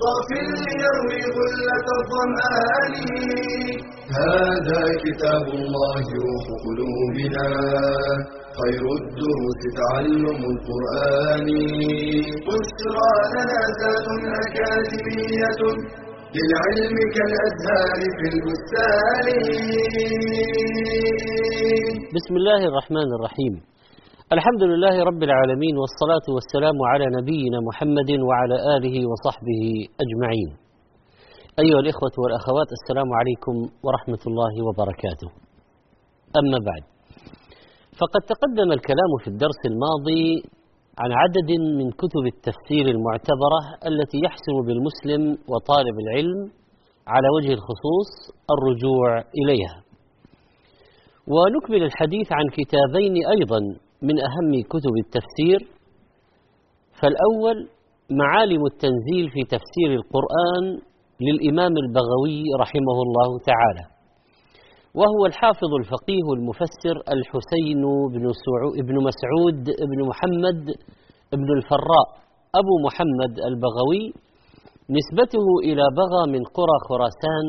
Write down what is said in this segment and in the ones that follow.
صاف ليروي غلة الظمآن. هذا كتاب الله روح قلوبنا. خير الدروس تعلم القرآن. بشرى لنا زاد أكاديمية للعلم كالأزهار في البستان. بسم الله الرحمن الرحيم. الحمد لله رب العالمين والصلاة والسلام على نبينا محمد وعلى آله وصحبه أجمعين أيها الإخوة والأخوات السلام عليكم ورحمة الله وبركاته أما بعد فقد تقدم الكلام في الدرس الماضي عن عدد من كتب التفسير المعتبرة التي يحسن بالمسلم وطالب العلم على وجه الخصوص الرجوع إليها ونكمل الحديث عن كتابين أيضا من أهم كتب التفسير فالأول معالم التنزيل في تفسير القرآن للإمام البغوي رحمه الله تعالى وهو الحافظ الفقيه المفسر الحسين بن, بن مسعود بن محمد بن الفراء أبو محمد البغوي نسبته إلى بغى من قرى خراسان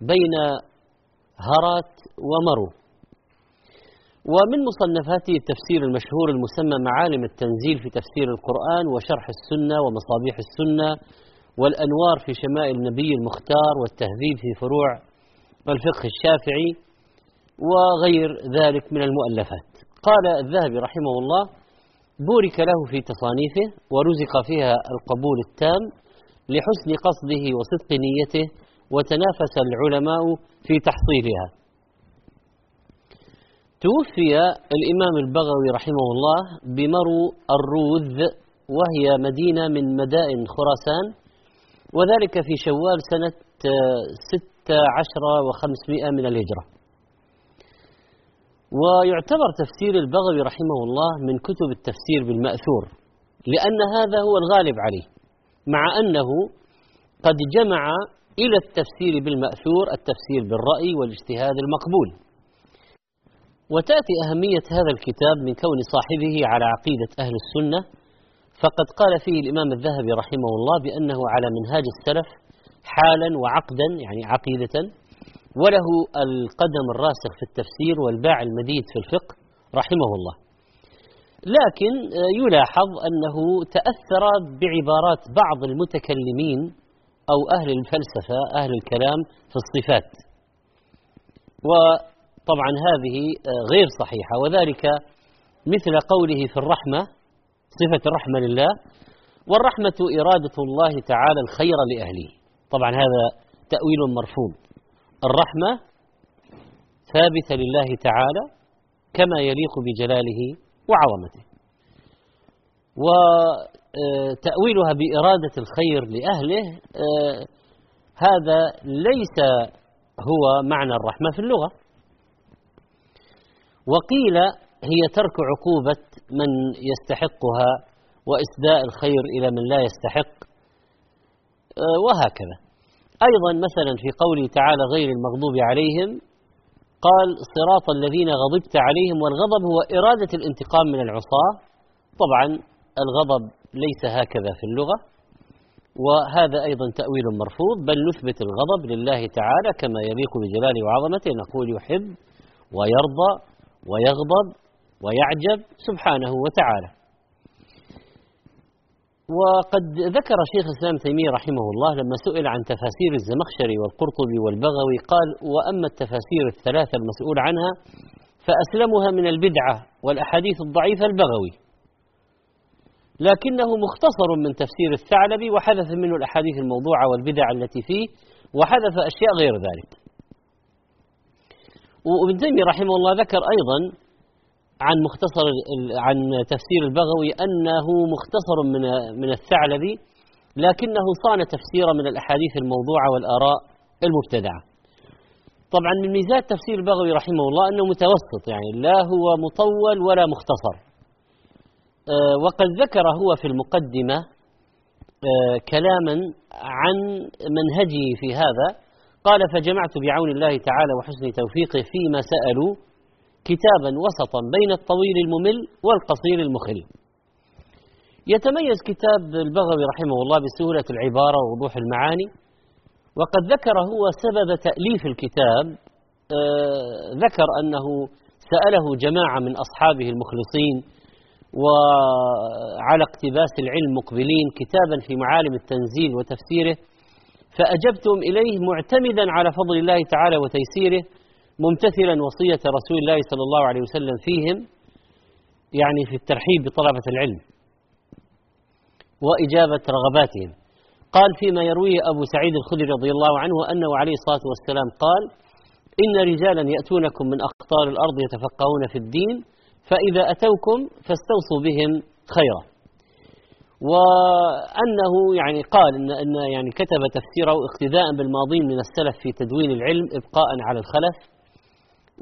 بين هرات ومرو. ومن مصنفاته التفسير المشهور المسمى معالم التنزيل في تفسير القرآن وشرح السنة ومصابيح السنة والأنوار في شمائل النبي المختار والتهذيب في فروع الفقه الشافعي وغير ذلك من المؤلفات. قال الذهبي رحمه الله بورك له في تصانيفه ورزق فيها القبول التام لحسن قصده وصدق نيته وتنافس العلماء في تحصيلها توفي الإمام البغوي رحمه الله بمرو الروذ وهي مدينة من مدائن خراسان وذلك في شوال سنة ستة عشر وخمسمائة من الهجرة. ويعتبر تفسير البغوي رحمه الله من كتب التفسير بالمأثور لأن هذا هو الغالب عليه مع أنه قد جمع إلى التفسير بالمأثور التفسير بالرأي والاجتهاد المقبول. وتأتي أهمية هذا الكتاب من كون صاحبه على عقيدة أهل السنة. فقد قال فيه الإمام الذهبي رحمه الله بأنه على منهاج السلف حالا وعقدا يعني عقيدة. وله القدم الراسخ في التفسير والباع المديد في الفقه رحمه الله. لكن يلاحظ أنه تأثر بعبارات بعض المتكلمين أو أهل الفلسفة أهل الكلام في الصفات. وطبعا هذه غير صحيحة. وذلك مثل قوله في الرحمة صفة الرحمة لله والرحمة إرادة الله تعالى الخير لأهله. طبعا هذا تأويل مرفوض. الرحمة ثابتة لله تعالى كما يليق بجلاله وعظمته. وتأويلها بإرادة الخير لأهله هذا ليس هو معنى الرحمة في اللغة. وقيل هي ترك عقوبة من يستحقها وإسداء الخير إلى من لا يستحق. وهكذا. أيضا مثلا في قوله تعالى غير المغضوب عليهم قال صراط الذين غضبت عليهم والغضب هو إرادة الانتقام من العصاة. طبعا الغضب ليس هكذا في اللغة وهذا أيضا تأويل مرفوض. بل نثبت الغضب لله تعالى كما يليق بجلاله وعظمته نقول يحب ويرضى. ويغضب ويعجب سبحانه وتعالى. وقد ذكر شيخ الإسلام تيمية رحمه الله لما سئل عن تفاسير الزمخشري والقرطبي والبغوي قال وأما التفاسير الثلاثة المسؤول عنها فأسلمها من البدعة والأحاديث الضعيفة البغوي. لكنه مختصر من تفسير الثعلبي وحذف منه الأحاديث الموضوعة والبدع التي فيه وحذف أشياء غير ذلك. وابن تيمية رحمه الله ذكر أيضا عن مختصر عن تفسير البغوي أنه مختصر من من الثعلبي لكنه صان تفسيرا من الأحاديث الموضوعة والآراء المبتدعة. طبعا من ميزات تفسير البغوي رحمه الله أنه متوسط يعني لا هو مطول ولا مختصر. آه، وقد ذكر هو في المقدمة آه، كلاما عن منهجه في هذا قال فجمعت بعون الله تعالى وحسن توفيقه فيما سألوا كتابا وسطا بين الطويل الممل والقصير المخل. يتميز كتاب البغوي رحمه الله بسهولة العبارة ووضوح المعاني وقد ذكر هو سبب تأليف الكتاب آه ذكر أنه سأله جماعة من أصحابه المخلصين وعلى اقتباس العلم مقبلين كتابا في معالم التنزيل وتفسيره فأجبتم إليه معتمدا على فضل الله تعالى وتيسيره ممتثلا وصية رسول الله صلى الله عليه وسلم فيهم يعني في الترحيب بطلبة العلم وإجابة رغباتهم. قال فيما يرويه أبو سعيد الخدري رضي الله عنه أنه عليه الصلاة والسلام قال إن رجالا يأتونكم من أقطار الأرض يتفقهون في الدين فإذا أتوكم فاستوصوا بهم خيرا. وأنه يعني قال إن, إن يعني كتب تفسيره اقتداء بالماضين من السلف في تدوين العلم إبقاء على الخلف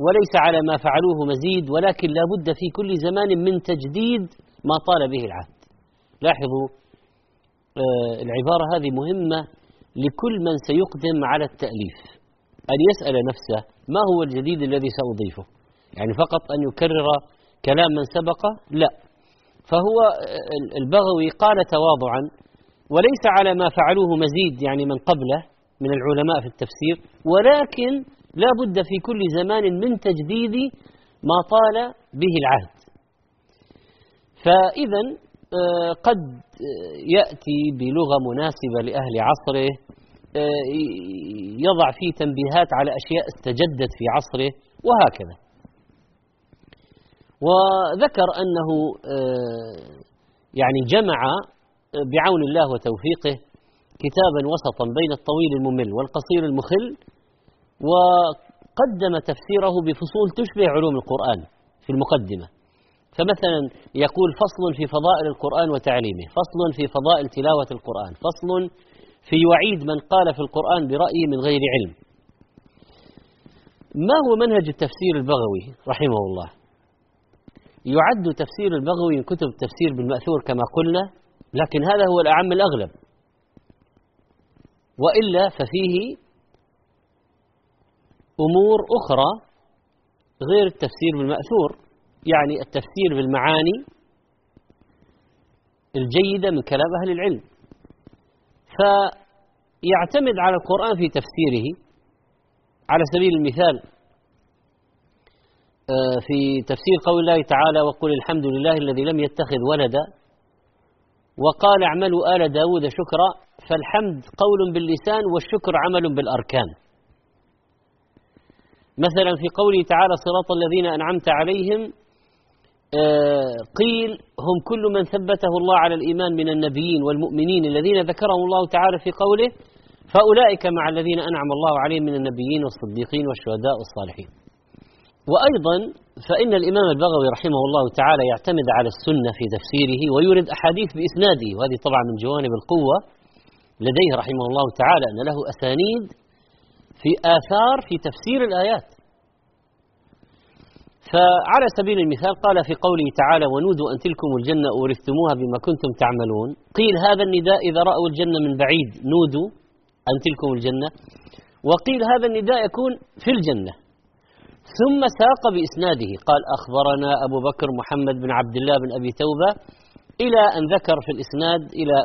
وليس على ما فعلوه مزيد ولكن لا بد في كل زمان من تجديد ما طال به العهد. لاحظوا آه العبارة هذه مهمة لكل من سيقدم على التأليف. أن يسأل نفسه ما هو الجديد الذي سأضيفه؟ يعني فقط أن يكرر كلام من سبقه لا. فهو البغوي قال تواضعا وليس على ما فعلوه مزيد يعني من قبله من العلماء في التفسير ولكن لا بد في كل زمان من تجديد ما طال به العهد. فإذا قد يأتي بلغة مناسبة لأهل عصره يضع فيه تنبيهات على أشياء استجدت في عصره وهكذا. وذكر أنه يعني جمع بعون الله وتوفيقه كتابا وسطا بين الطويل الممل والقصير المخل وقدم تفسيره بفصول تشبه علوم القرآن في المقدمة. فمثلا يقول فصل في فضائل القرآن وتعليمه فصل في فضائل تلاوة القرآن فصل في وعيد من قال في القرآن برأيه من غير علم. ما هو منهج التفسير البغوي رحمه الله؟ يعد تفسير البغوي من كتب التفسير بالمأثور كما قلنا لكن هذا هو الأعم الأغلب. وإلا ففيه أمور أخرى غير التفسير بالمأثور يعني التفسير بالمعاني الجيدة من كلام أهل العلم. فيعتمد على القرآن في تفسيره على سبيل المثال في تفسير قول الله تعالى وقل الحمد لله الذي لم يتخذ ولدا. وقال اعملوا آل داود شكرا فالحمد قول باللسان والشكر عمل بالأركان. مثلا في قوله تعالى صراط الذين أنعمت عليهم قيل هم كل من ثبته الله على الإيمان من النبيين والمؤمنين الذين ذكرهم الله تعالى في قوله فأولئك مع الذين أنعم الله عليهم من النبيين والصديقين والشهداء والصالحين. وأيضا فإن الإمام البغوي رحمه الله تعالى يعتمد على السنة في تفسيره ويورد أحاديث بإسناده وهذه طبعا من جوانب القوة لديه رحمه الله تعالى أن له أسانيد في آثار في تفسير الآيات. فعلى سبيل المثال قال في قوله تعالى ونودوا أن تلكم الجنة أورثتموها بما كنتم تعملون قيل هذا النداء إذا رأوا الجنة من بعيد نودوا أن تلكم الجنة وقيل هذا النداء يكون في الجنة ثم ساق بإسناده. قال أخبرنا أبو بكر محمد بن عبد الله بن أبي توبة إلى أن ذكر في الإسناد إلى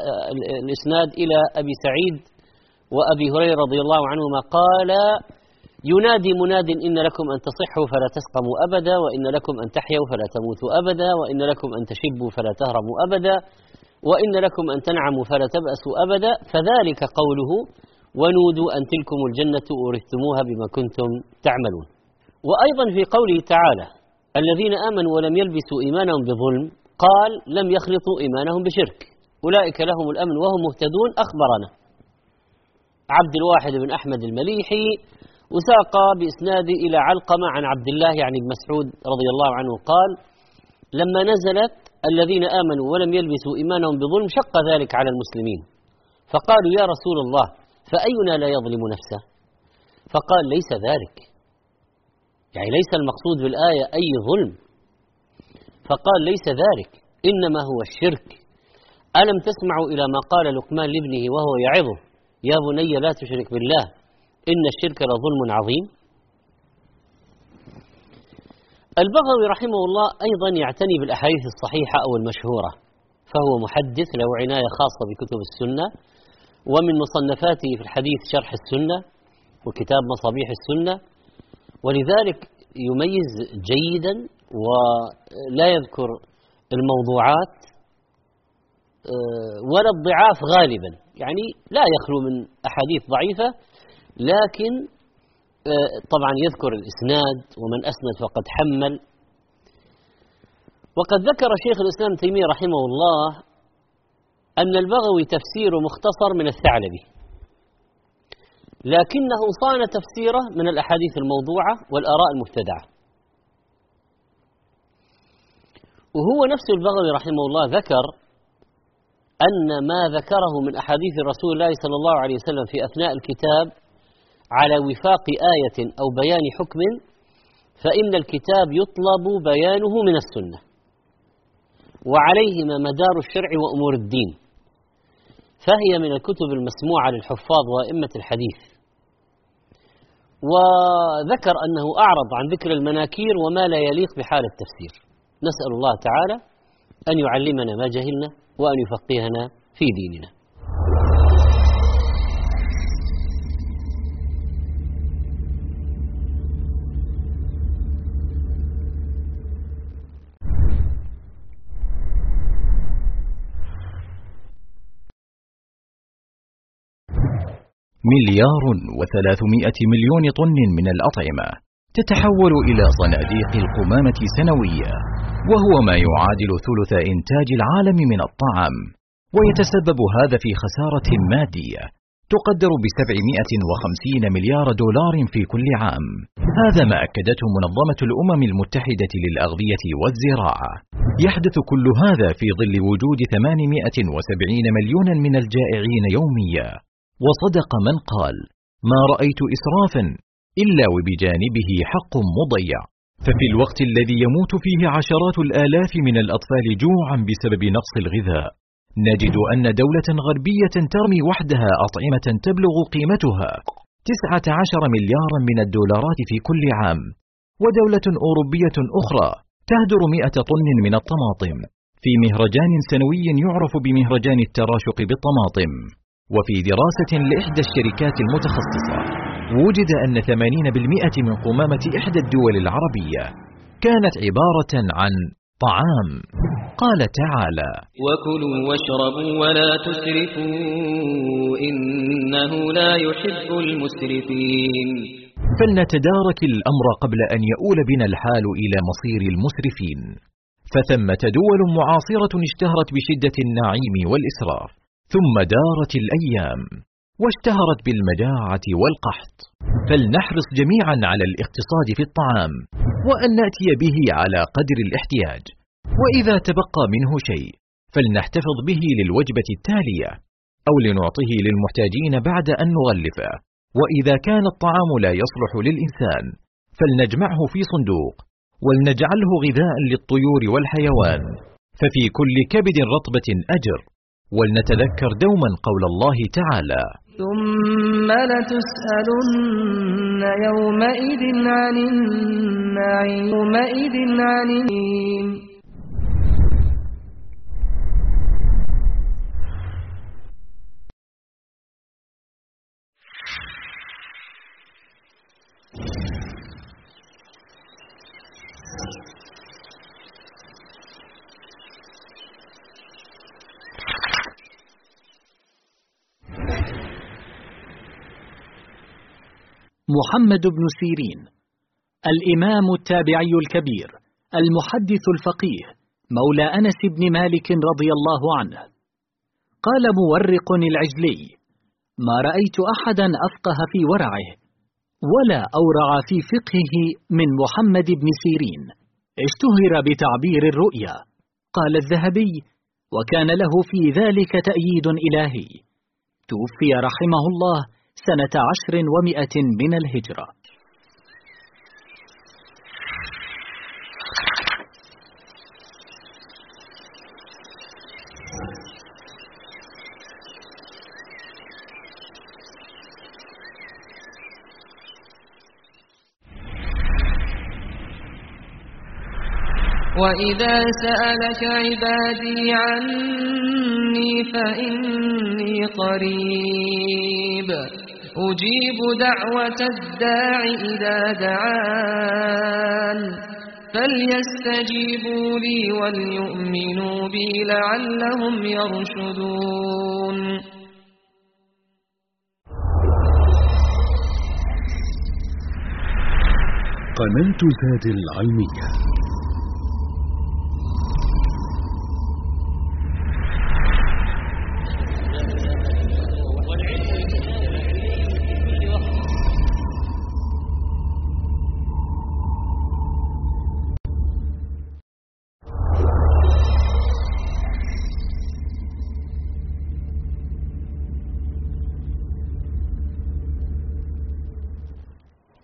الإسناد إلى أبي سعيد وأبي هريرة رضي الله عنهما قال ينادي مناد إن لكم أن تصحوا فلا تسقموا أبدا وإن لكم أن تحيوا فلا تموتوا أبدا وإن لكم أن تشبوا فلا تهرموا أبدا وإن لكم أن تنعموا فلا تبأسوا أبدا. فذلك قوله ونودوا أن تلكم الجنة أورثتموها بما كنتم تعملون. وأيضا في قوله تعالى الذين آمنوا ولم يلبسوا إيمانهم بظلم قال لم يخلطوا إيمانهم بشرك. أولئك لهم الأمن وهم مهتدون أخبرنا. عبد الواحد بن أحمد المليحي وساق بإسناده إلى علقمة عن عبد الله يعني بن مسعود رضي الله عنه قال لما نزلت الذين آمنوا ولم يلبسوا إيمانهم بظلم شق ذلك على المسلمين. فقالوا يا رسول الله فأينا لا يظلم نفسه؟ فقال ليس ذلك. يعني ليس المقصود بالآية أي ظلم. فقال ليس ذلك إنما هو الشرك. ألم تسمعوا إلى ما قال لقمان لابنه وهو يعظه؟ يا بني لا تشرك بالله إن الشرك لظلم عظيم. البغوي رحمه الله أيضا يعتني بالأحاديث الصحيحة أو المشهورة فهو محدث له عناية خاصة بكتب السنة ومن مصنفاته في الحديث شرح السنة وكتاب مصابيح السنة ولذلك يميز جيدا ولا يذكر الموضوعات آه، ولا الضعاف غالبا. يعني لا يخلو من أحاديث ضعيفة لكن آه، طبعا يذكر الإسناد ومن أسند فقد حمل. وقد ذكر شيخ الإسلام تيمية رحمه الله أن البغوي تفسير مختصر من الثعلبي. لكنه صان تفسيره من الأحاديث الموضوعة والآراء المبتدعة. وهو نفس البغوي رحمه الله ذكر أن ما ذكره من أحاديث رسول الله صلى الله عليه وسلم في أثناء الكتاب على وفاق آية أو بيان حكم فإن الكتاب يطلب بيانه من السنة. وعليهما مدار الشرع وأمور الدين. فهي من الكتب المسموعة للحفاظ وأئمة الحديث. وذكر أنه أعرض عن ذكر المناكير وما لا يليق بحال التفسير. نسأل الله تعالى أن يعلمنا ما جهلنا وأن يفقهنا في ديننا. مليار وثلاثمائة مليون طن من الأطعمة تتحول إلى صناديق القمامة سنويا وهو ما يعادل ثلث إنتاج العالم من الطعام. ويتسبب هذا في خسارة مادية تقدر ب 750 مليار دولار في كل عام. هذا ما أكدته منظمة الأمم المتحدة للأغذية والزراعة. يحدث كل هذا في ظل وجود 870 مليونا من الجائعين يوميا. وصدق من قال ما رأيت إسرافا إلا وبجانبه حق مضيع. ففي الوقت الذي يموت فيه عشرات الآلاف من الأطفال جوعا بسبب نقص الغذاء نجد أن دولة غربية ترمي وحدها أطعمة تبلغ قيمتها 19 مليارا من الدولارات في كل عام ودولة أوروبية أخرى تهدر 100 طن من الطماطم في مهرجان سنوي يعرف بمهرجان التراشق بالطماطم. وفي دراسة لإحدى الشركات المتخصصة وجد أن 80% من قمامة إحدى الدول العربية كانت عبارة عن طعام. قال تعالى وكلوا واشربوا ولا تسرفوا إنه لا يحب المسرفين. فلنتدارك الأمر قبل أن يؤول بنا الحال إلى مصير المسرفين. فثمة دول معاصرة اشتهرت بشدة النعيم والإسراف. ثم دارت الأيام واشتهرت بالمجاعة والقحط. فلنحرص جميعا على الاقتصاد في الطعام وأن نأتي به على قدر الاحتياج. وإذا تبقى منه شيء فلنحتفظ به للوجبة التالية أو لنعطه للمحتاجين بعد أن نغلفه. وإذا كان الطعام لا يصلح للإنسان فلنجمعه في صندوق ولنجعله غذاء للطيور والحيوان. ففي كل كبد رطبة أجر. ولنتذكر دوما قول الله تعالى. ثم لتسألن يومئذ عن النعيم. يومئذ عن النعيم. محمد بن سيرين الإمام التابعي الكبير المحدث الفقيه مولى أنس بن مالك رضي الله عنه. قال مورق العجلي ما رأيت أحدا أفقه في ورعه ولا أورع في فقهه من محمد بن سيرين. اشتهر بتعبير الرؤيا. قال الذهبي وكان له في ذلك تأييد إلهي. توفي رحمه الله سنة عشر ومائة من الهجرة. وإذا سألك عبادي عني فإني قريب. أجيب دعوة الداع إذا دعان فليستجيبوا لي وليؤمنوا بي لعلهم يرشدون. قناة زاد العلمية.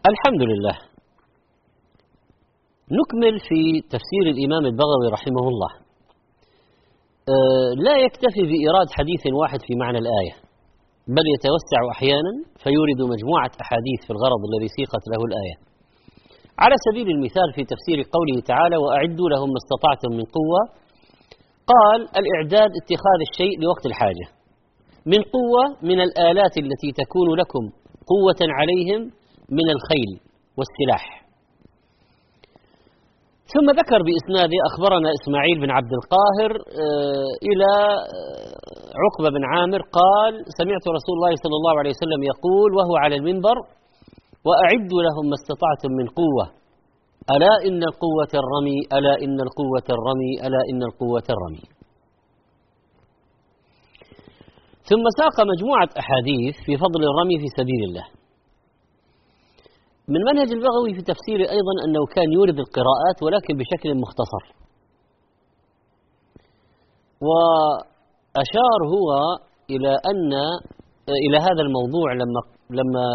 الحمد لله نكمل في تفسير الإمام البغوي رحمه الله. أه لا يكتفي بإيراد حديث واحد في معنى الآية بل يتوسع أحيانا فيورد مجموعة أحاديث في الغرض الذي سيقت له الآية. على سبيل المثال في تفسير قوله تعالى وأعدوا لهم ما استطعتم من قوة قال الإعداد اتخاذ الشيء لوقت الحاجة. من قوة من الآلات التي تكون لكم قوة عليهم من الخيل والسلاح. ثم ذكر بإسناده أخبرنا إسماعيل بن عبد القاهر آه، إلى آه، عقبة بن عامر قال سمعت رسول الله صلى الله عليه وسلم يقول وهو على المنبر وأعدوا لهم ما استطعتم من قوة ألا إن القوة الرمي؟ ألا إن القوة الرمي؟ ألا إن القوة الرمي؟ ثم ساق مجموعة أحاديث في فضل الرمي في سبيل الله. من منهج البغوي في تفسيره أيضا أنه كان يورد القراءات ولكن بشكل مختصر. وأشار هو إلى أن إلى هذا الموضوع لما لما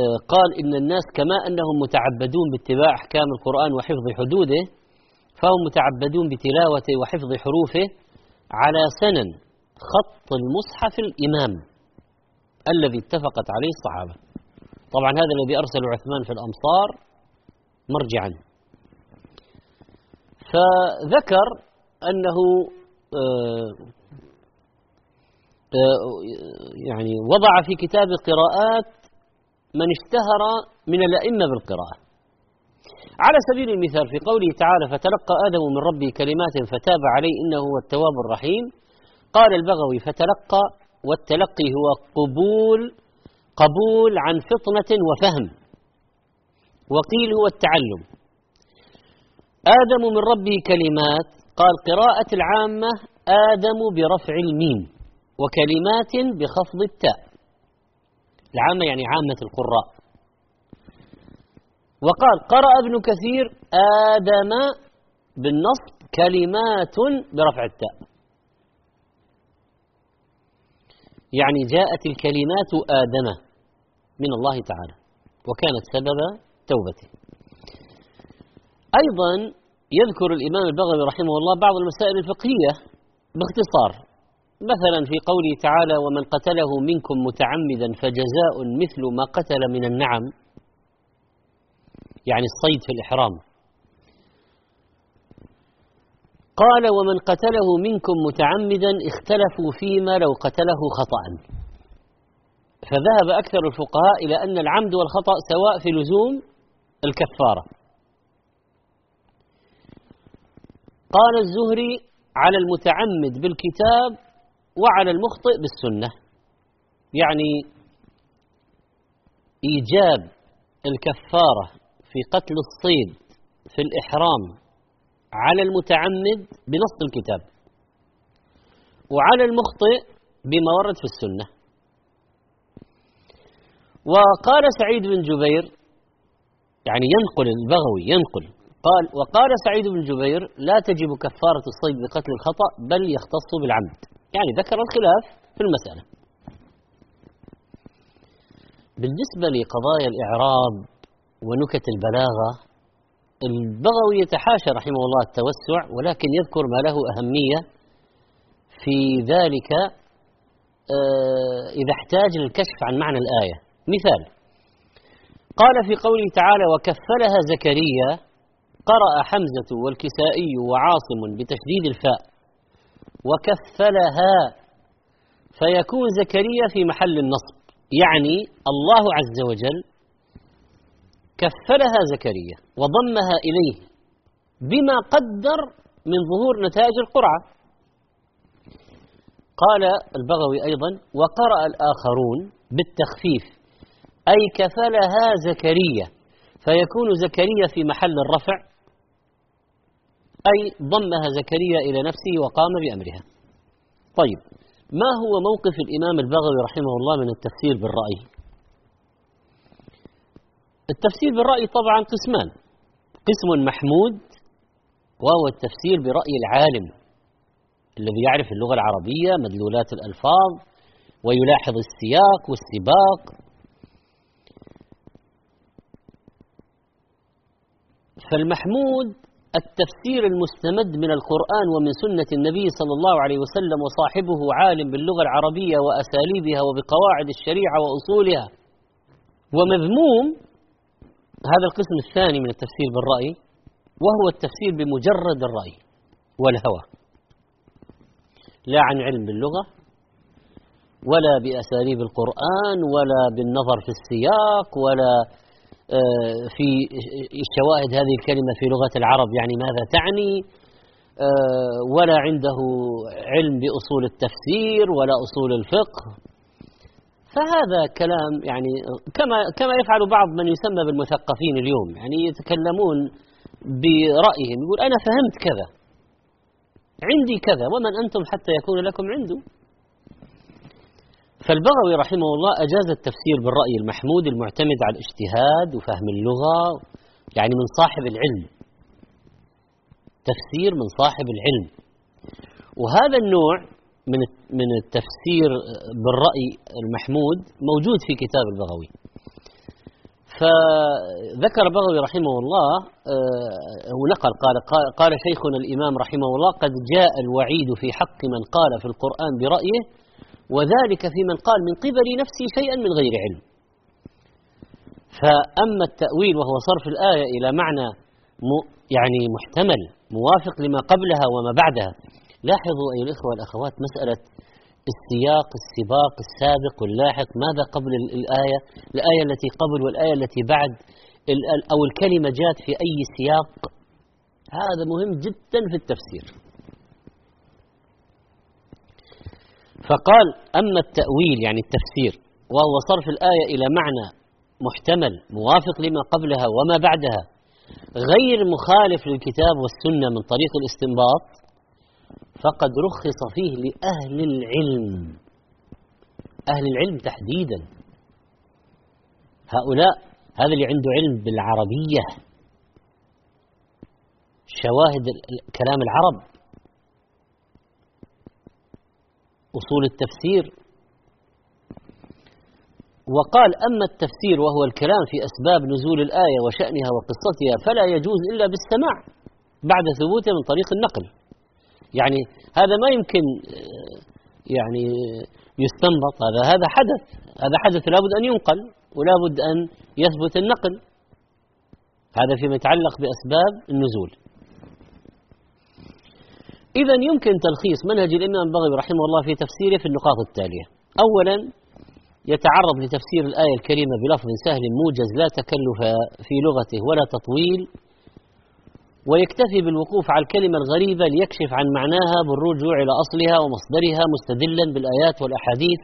آه، قال إن الناس كما أنهم متعبدون باتباع أحكام القرآن وحفظ حدوده فهم متعبدون بتلاوته وحفظ حروفه على سنن خط المصحف الإمام الذي اتفقت عليه الصحابة. طبعا هذا الذي أرسله عثمان في الأمصار مرجعا. فذكر أنه آه، آه، يعني وضع في كتاب القراءات من اشتهر من الأئمة بالقراءة. على سبيل المثال في قوله تعالى فتلقى آدم من ربه كلمات فتاب عليه إنه هو التواب الرحيم قال البغوي فتلقى والتلقي هو قبول قبول عن فطنة وفهم. وقيل هو التعلم. آدم من ربه كلمات. قال قراءة العامة آدم برفع الميم وكلمات بخفض التاء. العامة يعني عامة القراء. وقال قرأ ابن كثير آدم بالنصب كلمات برفع التاء. يعني جاءت الكلمات آدم من الله تعالى وكانت سبب توبته. أيضا يذكر الإمام البغوي رحمه الله بعض المسائل الفقهية باختصار. مثلا في قوله تعالى ومن قتله منكم متعمدا فجزاء مثل ما قتل من النعم. يعني الصيد في الإحرام. قال ومن قتله منكم متعمدا اختلفوا فيما لو قتله خطأ. فذهب أكثر الفقهاء إلى أن العمد والخطأ سواء في لزوم الكفارة. قال الزهري على المتعمد بالكتاب وعلى المخطئ بالسنة. يعني إيجاب الكفارة في قتل الصيد في الإحرام على المتعمد بنص الكتاب وعلى المخطئ بما ورد في السنة. وقال سعيد بن جبير يعني ينقل البغوي ينقل قال وقال سعيد بن جبير لا تجب كفارة الصيد بقتل الخطأ بل يختص بالعمد. يعني ذكر الخلاف في المسألة. بالنسبة لقضايا الإعراب ونكت البلاغة البغوي يتحاشى رحمه الله التوسع ولكن يذكر ما له أهمية في ذلك آه، إذا احتاج للكشف عن معنى الآية. مثال قال في قوله تعالى وكفلها زكريا قرأ حمزة والكسائي وعاصم بتشديد الفاء وكفلها فيكون زكريا في محل النصب يعني الله عز وجل كفلها زكريا وضمها إليه بما قدر من ظهور نتائج القرعة. قال البغوي أيضا وقرأ الآخرون بالتخفيف أي كفلها زكريا فيكون زكريا في محل الرفع أي ضمها زكريا إلى نفسه وقام بأمرها. طيب ما هو موقف الإمام البغوي رحمه الله من التفسير بالرأي؟ التفسير بالرأي طبعا قسمان. قسم محمود وهو التفسير برأي العالم الذي يعرف اللغة العربية مدلولات الألفاظ ويلاحظ السياق والسباق. فالمحمود التفسير المستمد من القرآن ومن سنة النبي صلى الله عليه وسلم وصاحبه عالم باللغة العربية وأساليبها وبقواعد الشريعة وأصولها ومذموم هذا القسم الثاني من التفسير بالرأي وهو التفسير بمجرد الرأي والهوى. لا عن علم باللغة ولا بأساليب القرآن ولا بالنظر في السياق ولا آه، في شواهد هذه الكلمة في لغة العرب يعني ماذا تعني؟ آه، ولا عنده علم بأصول التفسير ولا أصول الفقه. فهذا كلام يعني كما كما يفعل بعض من يسمى بالمثقفين اليوم يعني يتكلمون برأيهم يقول أنا فهمت كذا. عندي كذا ومن أنتم حتى يكون لكم عنده. فالبغوي رحمه الله أجاز التفسير بالرأي المحمود المعتمد على الاجتهاد وفهم اللغة يعني من صاحب العلم. تفسير من صاحب العلم. وهذا النوع من من التفسير بالرأي المحمود موجود في كتاب البغوي. فذكر البغوي رحمه الله آه، ونقل قال قال شيخنا الإمام رحمه الله قد جاء الوعيد في حق من قال في القرآن برأيه وذلك في من قال من قبل نفسه شيئا من غير علم. فأما التأويل وهو صرف الآية إلى معنى يعني محتمل موافق لما قبلها وما بعدها لاحظوا أيها الإخوة والأخوات مسألة السياق السباق السابق واللاحق ماذا قبل الآية؟ الآية التي قبل والآية التي بعد. أو الكلمة جاءت في أي سياق. هذا مهم جدا في التفسير. فقال أما التأويل يعني التفسير وهو صرف الآية إلى معنى محتمل موافق لما قبلها وما بعدها غير مخالف للكتاب والسنة من طريق الاستنباط فقد رخص فيه لأهل العلم. أهل العلم تحديدا. هؤلاء هذا اللي عنده علم بالعربية. شواهد كلام العرب. أصول التفسير. وقال أما التفسير وهو الكلام في أسباب نزول الآية وشأنها وقصتها فلا يجوز إلا بالسماع بعد ثبوته من طريق النقل. يعني هذا ما يمكن آه، يعني يستنبط. هذا هذا حدث. هذا حدث لابد أن ينقل ولابد أن يثبت النقل. هذا فيما يتعلق بأسباب النزول. إذا يمكن تلخيص منهج الإمام البغوي رحمه الله في تفسيره في النقاط التالية. أولا يتعرض لتفسير الآية الكريمة بلفظ سهل موجز لا تكلف في لغته ولا تطويل ويكتفي بالوقوف على الكلمة الغريبة ليكشف عن معناها بالرجوع إلى أصلها ومصدرها مستدلا بالآيات والأحاديث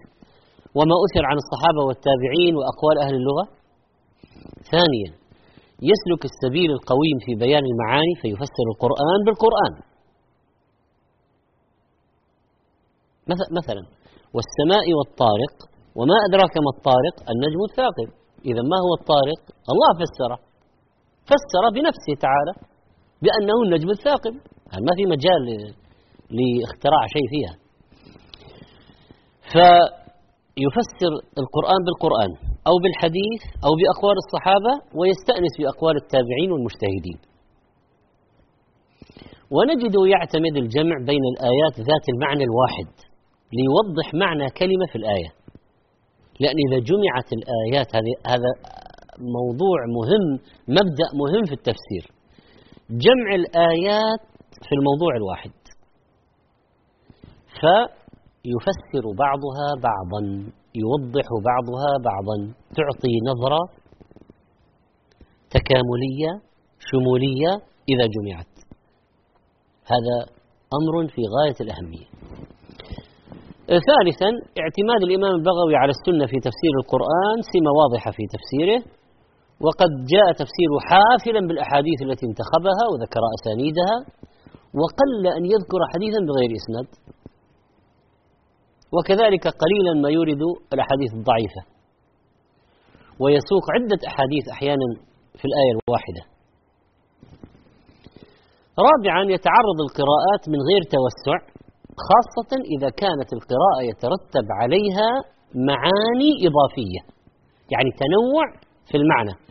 وما أثر عن الصحابة والتابعين وأقوال أهل اللغة. ثانيا يسلك السبيل القويم في بيان المعاني فيفسر القرآن بالقرآن. مثلا والسماء والطارق وما أدراك ما الطارق؟ النجم الثاقب. إذا ما هو الطارق؟ الله فسره. فسر بنفسه تعالى. بأنه النجم الثاقب. يعني ما في مجال لاختراع شيء فيها. فيفسر القرآن بالقرآن أو بالحديث أو بأقوال الصحابة ويستأنس بأقوال التابعين والمجتهدين. ونجده يعتمد الجمع بين الآيات ذات المعنى الواحد ليوضح معنى كلمة في الآية. لأن إذا جمعت الآيات هذا موضوع مهم مبدأ مهم في التفسير. جمع الآيات في الموضوع الواحد. فيفسر بعضها بعضا يوضح بعضها بعضا تعطي نظرة تكاملية شمولية إذا جمعت. هذا أمر في غاية الأهمية. ثالثا اعتماد الإمام البغوي على السنة في تفسير القرآن سمة واضحة في تفسيره. وقد جاء تفسيره حافلا بالأحاديث التي انتخبها وذكر أسانيدها وقل أن يذكر حديثا بغير إسناد. وكذلك قليلا ما يورد الأحاديث الضعيفة. ويسوق عدة أحاديث أحيانا في الآية الواحدة. رابعا يتعرض القراءات من غير توسع خاصة إذا كانت القراءة يترتب عليها معاني إضافية يعني تنوع في المعنى.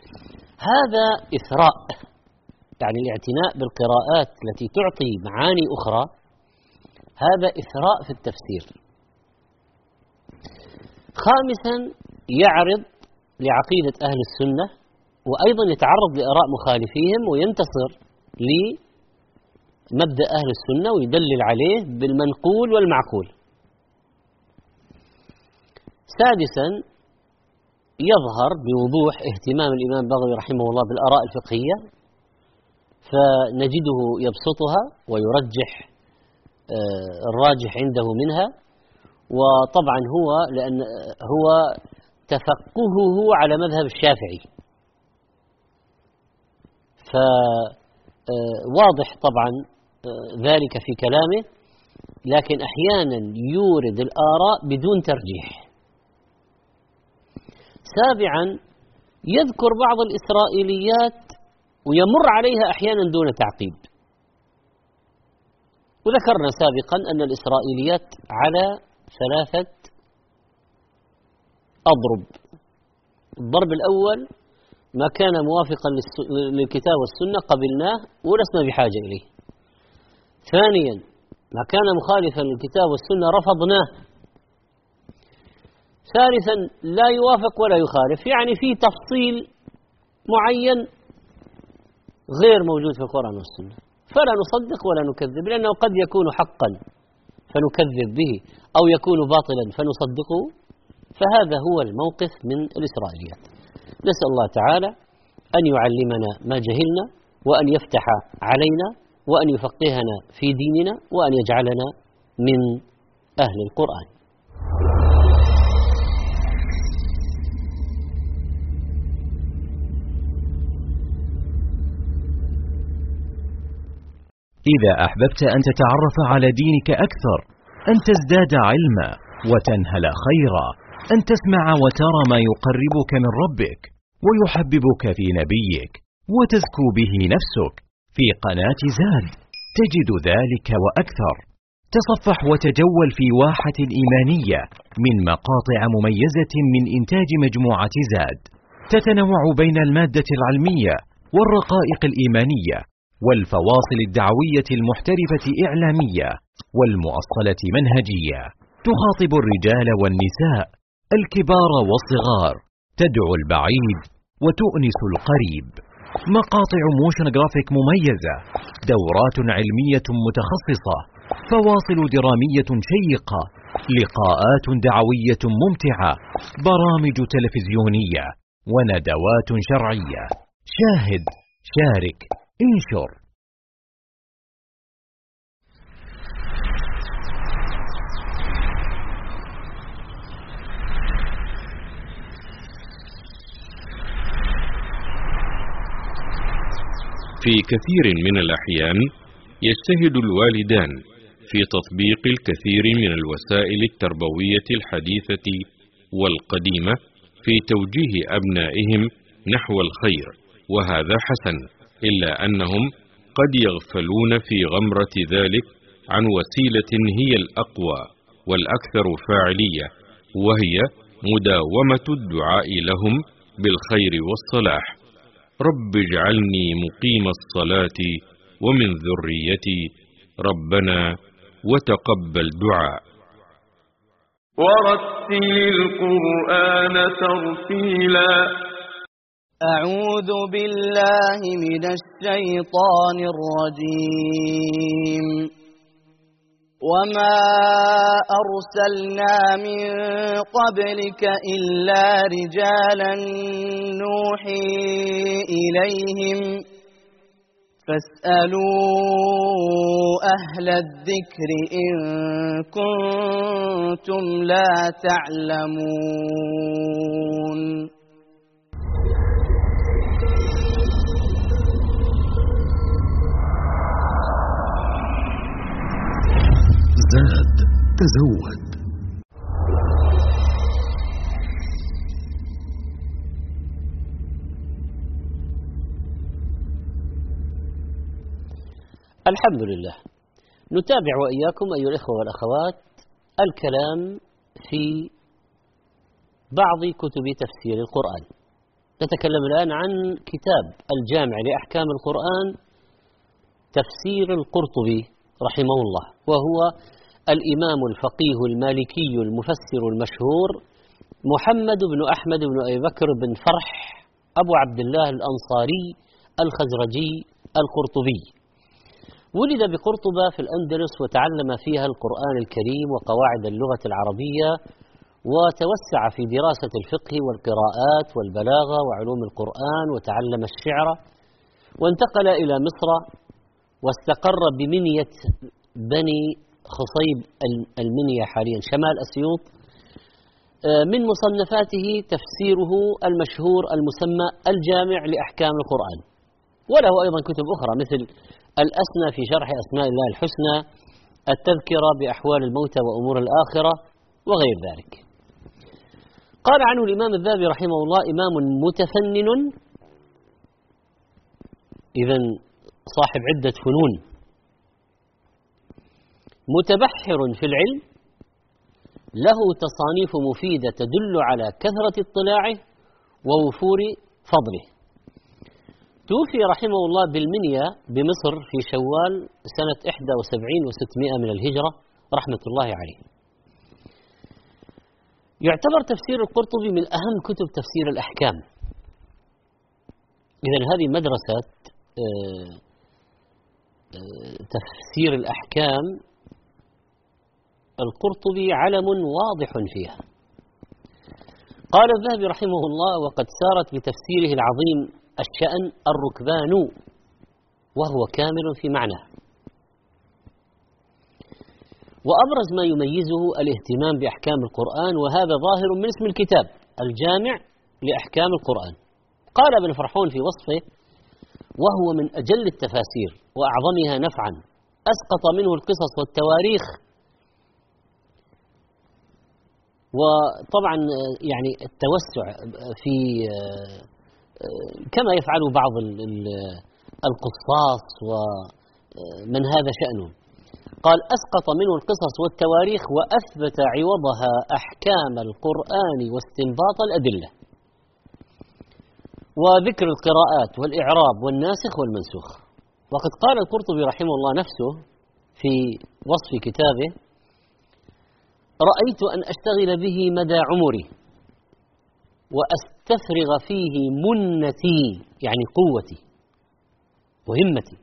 هذا إثراء يعني الاعتناء بالقراءات التي تعطي معاني أخرى هذا إثراء في التفسير. خامسا يعرض لعقيدة أهل السنة وأيضا يتعرض لآراء مخالفيهم وينتصر لمبدأ أهل السنة ويدلل عليه بالمنقول والمعقول. سادسا يظهر بوضوح اهتمام الإمام البغوي رحمه الله بالآراء الفقهية فنجده يبسطها ويرجح آه، الراجح عنده منها وطبعا هو لأن هو تفقهه على مذهب الشافعي. فواضح آه، طبعا آه، ذلك في كلامه لكن أحيانا يورد الآراء بدون ترجيح. سابعا يذكر بعض الإسرائيليات ويمر عليها أحيانا دون تعقيب. وذكرنا سابقا أن الإسرائيليات على ثلاثة أضرب. الضرب الأول ما كان موافقا للكتاب والسنة قبلناه ولسنا بحاجة إليه. ثانيا ما كان مخالفا للكتاب والسنة رفضناه. ثالثا لا يوافق ولا يخالف. يعني في تفصيل معين غير موجود في القرآن والسنة. فلا نصدق ولا نكذب لأنه قد يكون حقا فنكذب به أو يكون باطلا فنصدقه. فهذا هو الموقف من الإسرائيليات. نسأل الله تعالى أن يعلمنا ما جهلنا وأن يفتح علينا وأن يفقهنا في ديننا وأن يجعلنا من أهل القرآن. إذا أحببت أن تتعرف على دينك أكثر أن تزداد علما وتنهل خيرا أن تسمع وترى ما يقربك من ربك ويحببك في نبيك وتزكو به نفسك. في قناة زاد تجد ذلك وأكثر. تصفح وتجول في واحة إيمانية من مقاطع مميزة من إنتاج مجموعة زاد. تتنوع بين المادة العلمية والرقائق الإيمانية والفواصل الدعوية المحترفة إعلامية والمؤصلة منهجية. تخاطب الرجال والنساء الكبار والصغار. تدعو البعيد وتؤنس القريب. مقاطع motion graphic مميزة. دورات علمية متخصصة. فواصل درامية شيقة. لقاءات دعوية ممتعة. برامج تلفزيونية. وندوات شرعية. شاهد شارك. انشر. في كثير من الأحيان يجتهد الوالدان في تطبيق الكثير من الوسائل التربوية الحديثة والقديمة في توجيه أبنائهم نحو الخير وهذا حسن. إلا أنهم قد يغفلون في غمرة ذلك عن وسيلة هي الأقوى والأكثر فاعلية وهي مداومة الدعاء لهم بالخير والصلاح. رب اجعلني مقيم الصلاة ومن ذريتي ربنا وتقبل دعاء. ورتل القرآن ترتيلا. أعوذ بالله من الشيطان الرجيم. وما أرسلنا من قبلك إلا رجالا نوحي إليهم. فاسألوا أهل الذكر إن كنتم لا تعلمون. زاد تزود. الحمد لله. نتابع وإياكم أيها الإخوة والأخوات الكلام في بعض كتب تفسير القرآن. نتكلم الآن عن كتاب الجامع لأحكام القرآن تفسير القرطبي رحمه الله وهو الإمام الفقيه المالكي المفسر المشهور محمد بن أحمد بن أبي بكر بن فرح أبو عبد الله الأنصاري الخزرجي القرطبي. ولد بقرطبة في الأندلس وتعلم فيها القرآن الكريم وقواعد اللغة العربية وتوسع في دراسة الفقه والقراءات والبلاغة وعلوم القرآن وتعلم الشعر وانتقل إلى مصر واستقر بمنية بني خصيب المنيا حاليا شمال أسيوط. من مصنفاته تفسيره المشهور المسمى الجامع لأحكام القرآن. وله أيضا كتب أخرى مثل الأسنى في شرح أسماء الله الحسنى التذكرة بأحوال الموتى وأمور الآخرة وغير ذلك. قال عنه الإمام الذهبي رحمه الله إمام متفنن. إذا صاحب عدة فنون. متبحر في العلم له تصانيف مفيدة تدل على كثرة اطلاعه ووفور فضله. توفي رحمه الله بالمنيا بمصر في شوال سنة 71 و600 من الهجرة رحمة الله عليه. يعتبر تفسير القرطبي من أهم كتب تفسير الأحكام. إذا هذه مدرسة تفسير الأحكام القرطبي علم واضح فيها. قال الذهبي رحمه الله وقد سارت بتفسيره العظيم الشأن الركبان وهو كامل في معناه وأبرز ما يميزه الاهتمام بأحكام القرآن وهذا ظاهر من اسم الكتاب الجامع لأحكام القرآن. قال ابن فرحون في وصفه وهو من أجل التفاسير وأعظمها نفعا أسقط منه القصص والتواريخ وطبعا يعني التوسع في كما يفعل بعض القصاص ومن هذا شأنه. قال أسقط منه القصص والتواريخ وأثبت عوضها أحكام القرآن واستنباط الأدلة. وذكر القراءات والإعراب والناسخ والمنسوخ. وقد قال القرطبي رحمه الله نفسه في وصف كتابه رأيت أن أشتغل به مدى عمري وأستفرغ فيه منتي يعني قوتي وهمتي.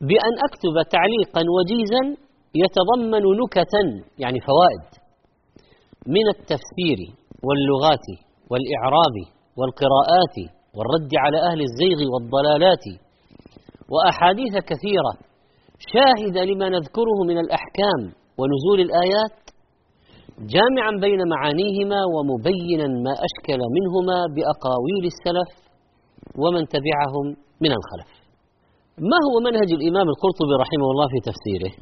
بأن أكتب تعليقا وجيزا يتضمن نكتا يعني فوائد من التفسير واللغات والإعراب والقراءات والرد على أهل الزيغ والضلالات وأحاديث كثيرة شاهدة لما نذكره من الأحكام. ونزول الآيات جامعا بين معانيهما ومبينا ما أشكل منهما بأقاويل السلف ومن تبعهم من الخلف. ما هو منهج الإمام القرطبي رحمه الله في تفسيره؟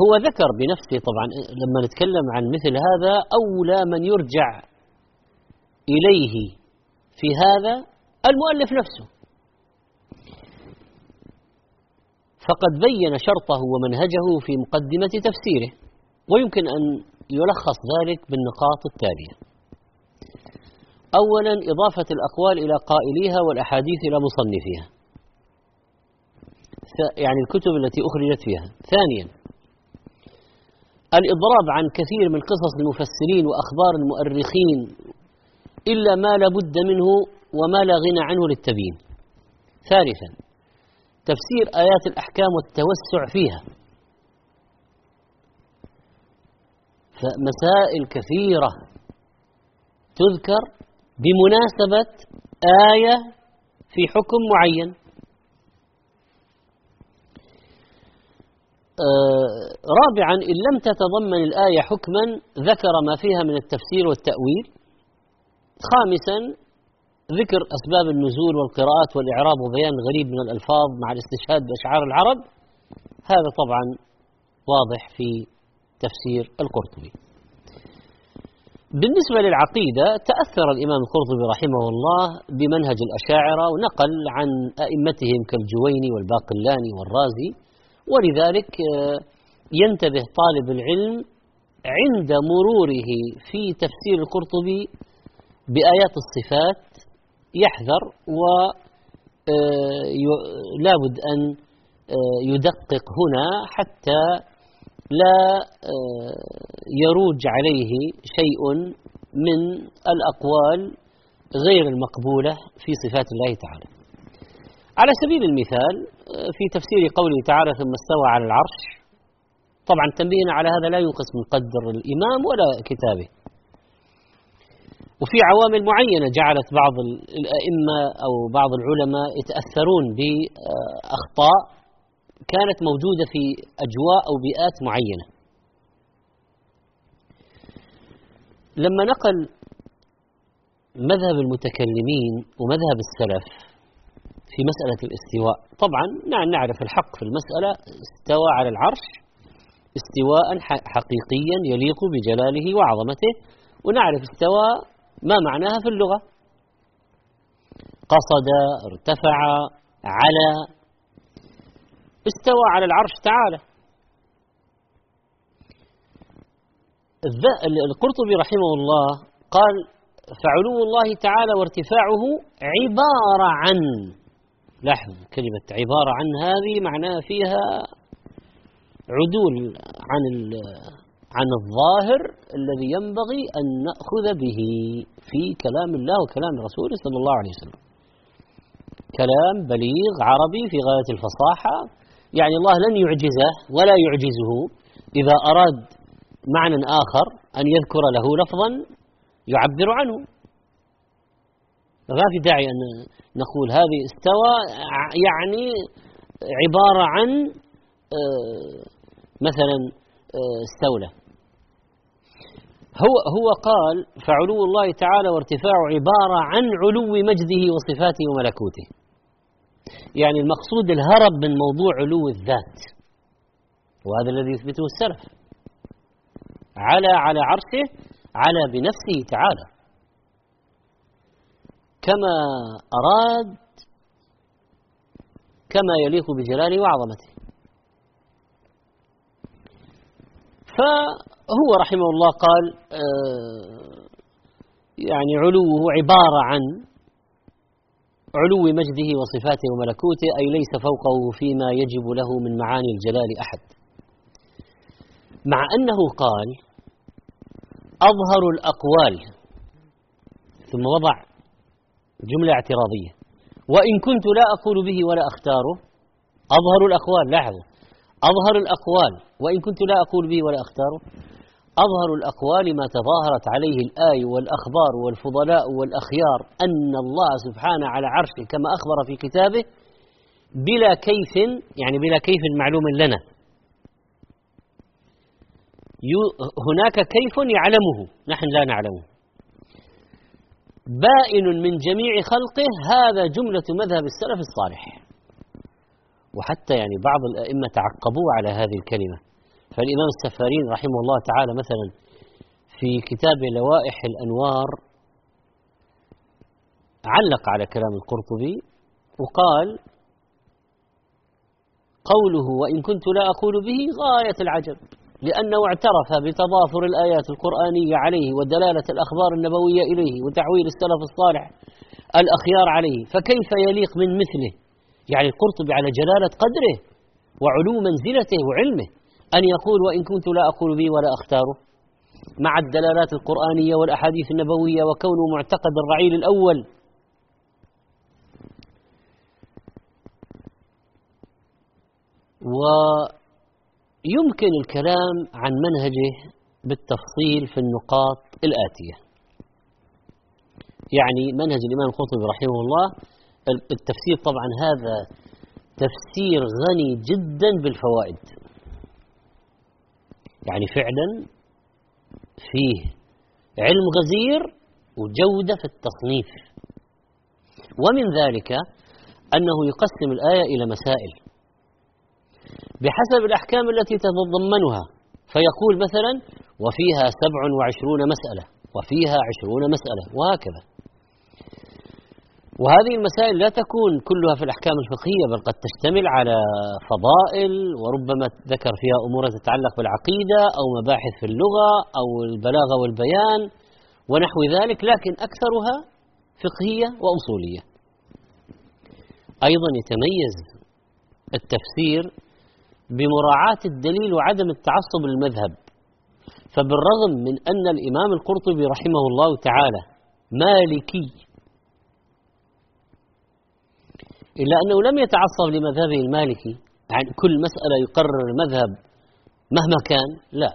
هو ذكر بنفسه طبعا لما نتكلم عن مثل هذا أولى من يرجع إليه في هذا المؤلف نفسه. فقد بين شرطه ومنهجه في مقدمة تفسيره ويمكن أن يلخص ذلك بالنقاط التالية. أولا إضافة الأقوال إلى قائليها والأحاديث إلى مصنفيها. يعني الكتب التي أخرجت فيها. ثانيا الإضراب عن كثير من قصص المفسرين وأخبار المؤرخين إلا ما لا بد منه وما لا غنى عنه للتبيين. ثالثا تفسير آيات الأحكام والتوسع فيها. فمسائل كثيرة تذكر بمناسبة آية في حكم معين. آه رابعا إن لم تتضمن الآية حكما ذكر ما فيها من التفسير والتأويل. خامسا ذكر أسباب النزول والقراءات والإعراب وبيان غريب من الألفاظ مع الاستشهاد بأشعار العرب هذا طبعا واضح في تفسير القرطبي. بالنسبة للعقيدة تأثر الإمام القرطبي رحمه الله بمنهج الأشاعرة ونقل عن أئمتهم كالجويني والباقلاني والرازي ولذلك آه، ينتبه طالب العلم عند مروره في تفسير القرطبي بآيات الصفات يحذر ولا آه، بد أن آه، يدقق هنا حتى لا يروج عليه شيء من الأقوال غير المقبولة في صفات الله تعالى. على سبيل المثال في تفسير قوله تعالى ثم استوى على العرش طبعا تنبيهنا على هذا لا ينقص من قدر الإمام ولا كتابه. وفي عوامل معينة جعلت بعض الأئمة أو بعض العلماء يتأثرون بأخطاء كانت موجودة في أجواء أو بيئات معينة. لما نقل مذهب المتكلمين ومذهب السلف في مسألة الاستواء طبعا نعم نعرف الحق في المسألة استوى على العرش استواء حقيقيا يليق بجلاله وعظمته ونعرف استوى ما معناها في اللغة؟ قصد ارتفع على. استوى على العرش تعالى القرطبي رحمه الله قال فعلو الله تعالى وارتفاعه عبارة عن لاحظ كلمة عبارة عن هذه معناها فيها عدول عن عن الظاهر الذي ينبغي أن نأخذ به في كلام الله وكلام رسوله صلى الله عليه وسلم. كلام بليغ عربي في غاية الفصاحة. يعني الله لن يعجزه ولا يعجزه إذا أراد معنى آخر أن يذكر له لفظا يعبر عنه. ما في داعي أن نقول هذه استوى يعني عبارة عن آه، مثلا آه، استولى. هو هو قال فعلو الله تعالى وارتفاع عبارة عن علو مجده وصفاته وملكوته. يعني المقصود الهرب من موضوع علو الذات. وهذا الذي يثبته السلف. على على عرشه على بنفسه تعالى. كما أراد كما يليق بجلاله وعظمته. فهو رحمه الله قال آه، يعني علوه عبارة عن علو مجده وصفاته وملكوته أي ليس فوقه فيما يجب له من معاني الجلال أحد. مع أنه قال أظهر الأقوال ثم وضع جملة اعتراضية وإن كنت لا أقول به ولا أختاره أظهر الأقوال لاحظوا أظهر الأقوال وإن كنت لا أقول به ولا أختاره أظهر الأقوال ما تظاهرت عليه الآي والأخبار والفضلاء والأخيار أن الله سبحانه على عرشه كما أخبر في كتابه بلا كيف يعني بلا كيف معلوم لنا. هناك كيف يعلمه نحن لا نعلمه. بائن من جميع خلقه هذا جملة مذهب السلف الصالح. وحتى يعني بعض الأئمة تعقبوا على هذه الكلمة. فالإمام السفارين رحمه الله تعالى مثلا في كتاب لوائح الأنوار علق على كلام القرطبي وقال قوله وإن كنت لا أقول به غاية العجب لأنه اعترف بتضافر الآيات القرآنية عليه ودلالة الأخبار النبوية إليه وتعويل السلف الصالح الأخيار عليه فكيف يليق من مثله؟ يعني القرطبي على جلالة قدره وعلو منزلته وعلمه. أن يقول وإن كنت لا أقول به ولا أختاره مع الدلالات القرآنية والأحاديث النبوية وكونه معتقد الرعيل الأول. ويمكن الكلام عن منهجه بالتفصيل في النقاط الآتية. يعني منهج الإمام القرطبي رحمه الله التفسير طبعا هذا تفسير غني جدا بالفوائد. يعني فعلا فيه علم غزير وجودة في التصنيف. ومن ذلك أنه يقسم الآية إلى مسائل. بحسب الأحكام التي تتضمنها فيقول مثلا وفيها سبع وعشرون مسألة وفيها عشرون مسألة. وهكذا. وهذه المسائل لا تكون كلها في الأحكام الفقهية بل قد تشتمل على فضائل وربما ذكر فيها أمور تتعلق بالعقيدة أو مباحث في اللغة أو البلاغة والبيان ونحو ذلك لكن أكثرها فقهية وأصولية. أيضا يتميز التفسير بمراعاة الدليل وعدم التعصب للمذهب. فبالرغم من أن الإمام القرطبي رحمه الله تعالى مالكي إلا أنه لم يتعصب لمذهبه المالكي. يعني كل مسألة يقرر المذهب مهما كان لا.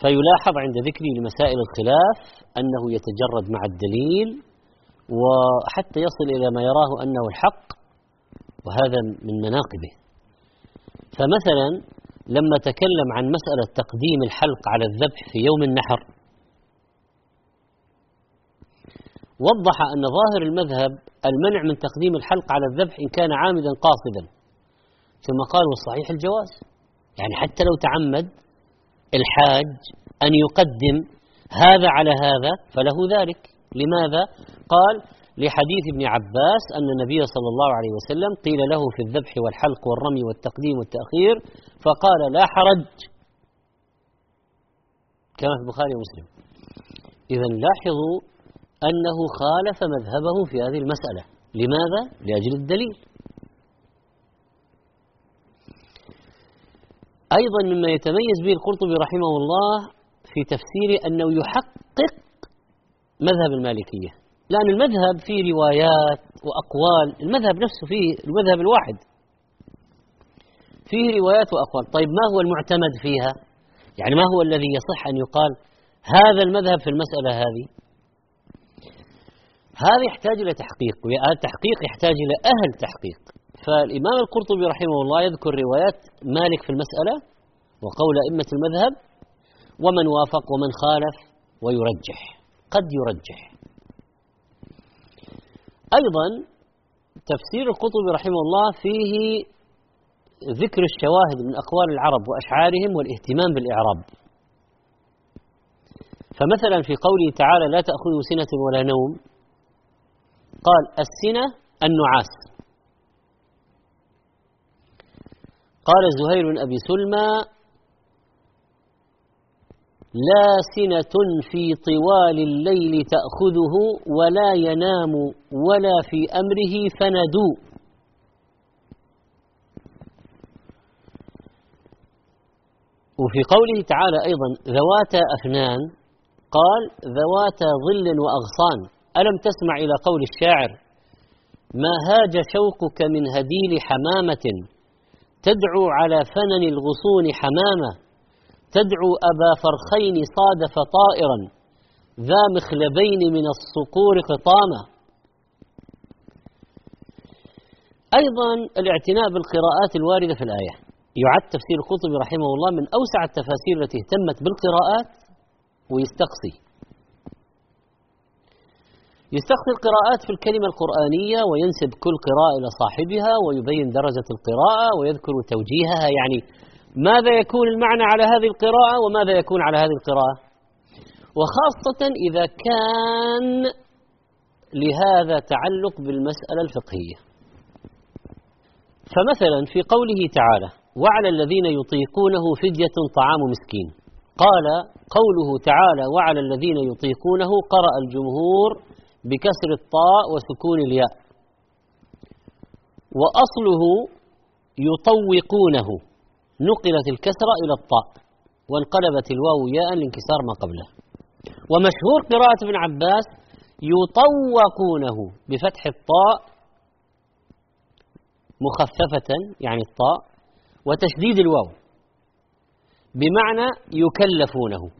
فيلاحظ عند ذكره لمسائل الخلاف أنه يتجرد مع الدليل وحتى يصل إلى ما يراه أنه الحق وهذا من مناقبه. فمثلا لما تكلم عن مسألة تقديم الحلق على الذبح في يوم النحر وضح أن ظاهر المذهب المنع من تقديم الحلق على الذبح إن كان عامدا قاصدا. ثم قال والصحيح الجواز. يعني حتى لو تعمد الحاج أن يقدم هذا على هذا فله ذلك. لماذا؟ قال لحديث ابن عباس أن النبي صلى الله عليه وسلم قيل له في الذبح والحلق والرمي والتقديم والتأخير فقال لا حرج. كما في البخاري ومسلم. إذا لاحظوا أنه خالف مذهبه في هذه المسألة. لماذا؟ لأجل الدليل. أيضا مما يتميز به القرطبي رحمه الله في تفسيره أنه يحقق مذهب المالكية. لأن المذهب فيه روايات وأقوال. المذهب نفسه فيه المذهب الواحد. فيه روايات وأقوال. طيب ما هو المعتمد فيها؟ يعني ما هو الذي يصح أن يقال هذا المذهب في المسألة هذه؟ هذا يحتاج إلى تحقيق وهذا التحقيق يحتاج إلى أهل تحقيق. فالإمام القرطبي رحمه الله يذكر روايات مالك في المسألة وقول أئمة المذهب ومن وافق ومن خالف ويرجح. قد يرجح. أيضا تفسير القطبي رحمه الله فيه ذكر الشواهد من أقوال العرب وأشعارهم والاهتمام بالإعراب. فمثلا في قوله تعالى لا تأخذه سنة ولا نوم قال السنة النعاس. قال زهير بن أبي سلمى لا سنة في طوال الليل تأخذه ولا ينام ولا في أمره فندو. وفي قوله تعالى أيضا ذواتا أفنان قال ذواتا ظل وأغصان. ألم تسمع إلى قول الشاعر؟ ما هاج شوقك من هديل حمامة تدعو على فنن الغصون حمامة تدعو أبا فرخين صادف طائرا ذا مخلبين من الصقور قطامة أيضا الاعتناء بالقراءات الواردة في الآية. يعد تفسير القطبي رحمه الله من أوسع التفاسير التي اهتمت بالقراءات ويستقصي. يستقصي القراءات في الكلمة القرآنية وينسب كل قراءة إلى صاحبها ويبين درجة القراءة ويذكر توجيهها. يعني ماذا يكون المعنى على هذه القراءة وماذا يكون على هذه القراءة؟ وخاصة إذا كان لهذا تعلق بالمسألة الفقهية. فمثلا في قوله تعالى وعلى الذين يطيقونه فدية طعام مسكين قال قوله تعالى وعلى الذين يطيقونه قرأ الجمهور بكسر الطاء وسكون الياء. وأصله يطوقونه. نقلت الكسرة إلى الطاء وانقلبت الواو ياء لانكسار ما قبله. ومشهور قراءة ابن عباس يطوقونه بفتح الطاء مخففة يعني الطاء وتشديد الواو بمعنى يكلفونه.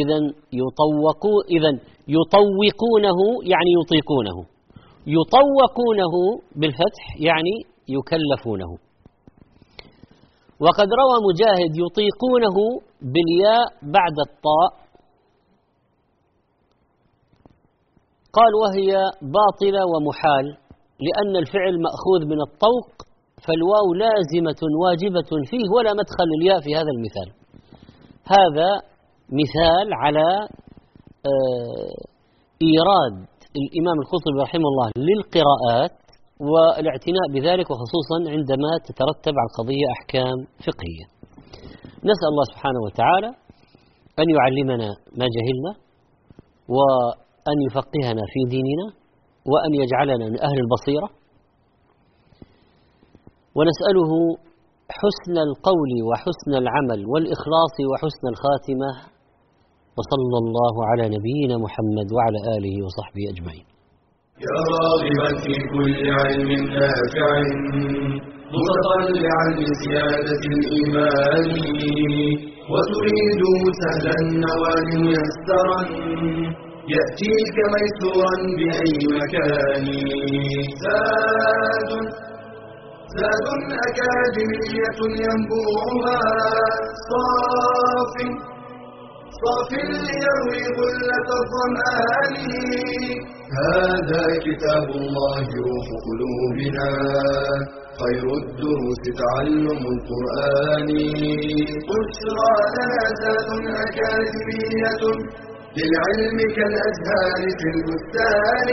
إذا يطوقوا إذا يطوقونه يعني يطيقونه. يطوقونه بالفتح يعني يكلفونه. وقد روى مجاهد يطيقونه بالياء بعد الطاء. قال وهي باطلة ومحال لأن الفعل مأخوذ من الطوق فالواو لازمة واجبة فيه ولا مدخل الياء في هذا المثال. هذا مثال على آه، إيراد الإمام القرطبي رحمه الله للقراءات والاعتناء بذلك وخصوصا عندما تترتب على القضية أحكام فقهية. نسأل الله سبحانه وتعالى أن يعلمنا ما جهلنا وأن يفقهنا في ديننا وأن يجعلنا من أهل البصيرة. ونسأله حسن القول وحسن العمل والإخلاص وحسن الخاتمة وصلى الله على نبينا محمد وعلى آله وصحبه أجمعين. يا راغبا في كل علم نافع متطلعا لزيادة الإيمان وتريد سهلا النوال ميسرا يأتيك ميسورا بأي مكان. زاد زاد أكاديمية ينبوعها صاف صاف ليروي غلة الظمآن. هذا كتاب الله روح قلوبنا. خير الدروس تعلم القرآن. بشرى لنا ذات أكاديمية للعلم كالأزهار في البستان.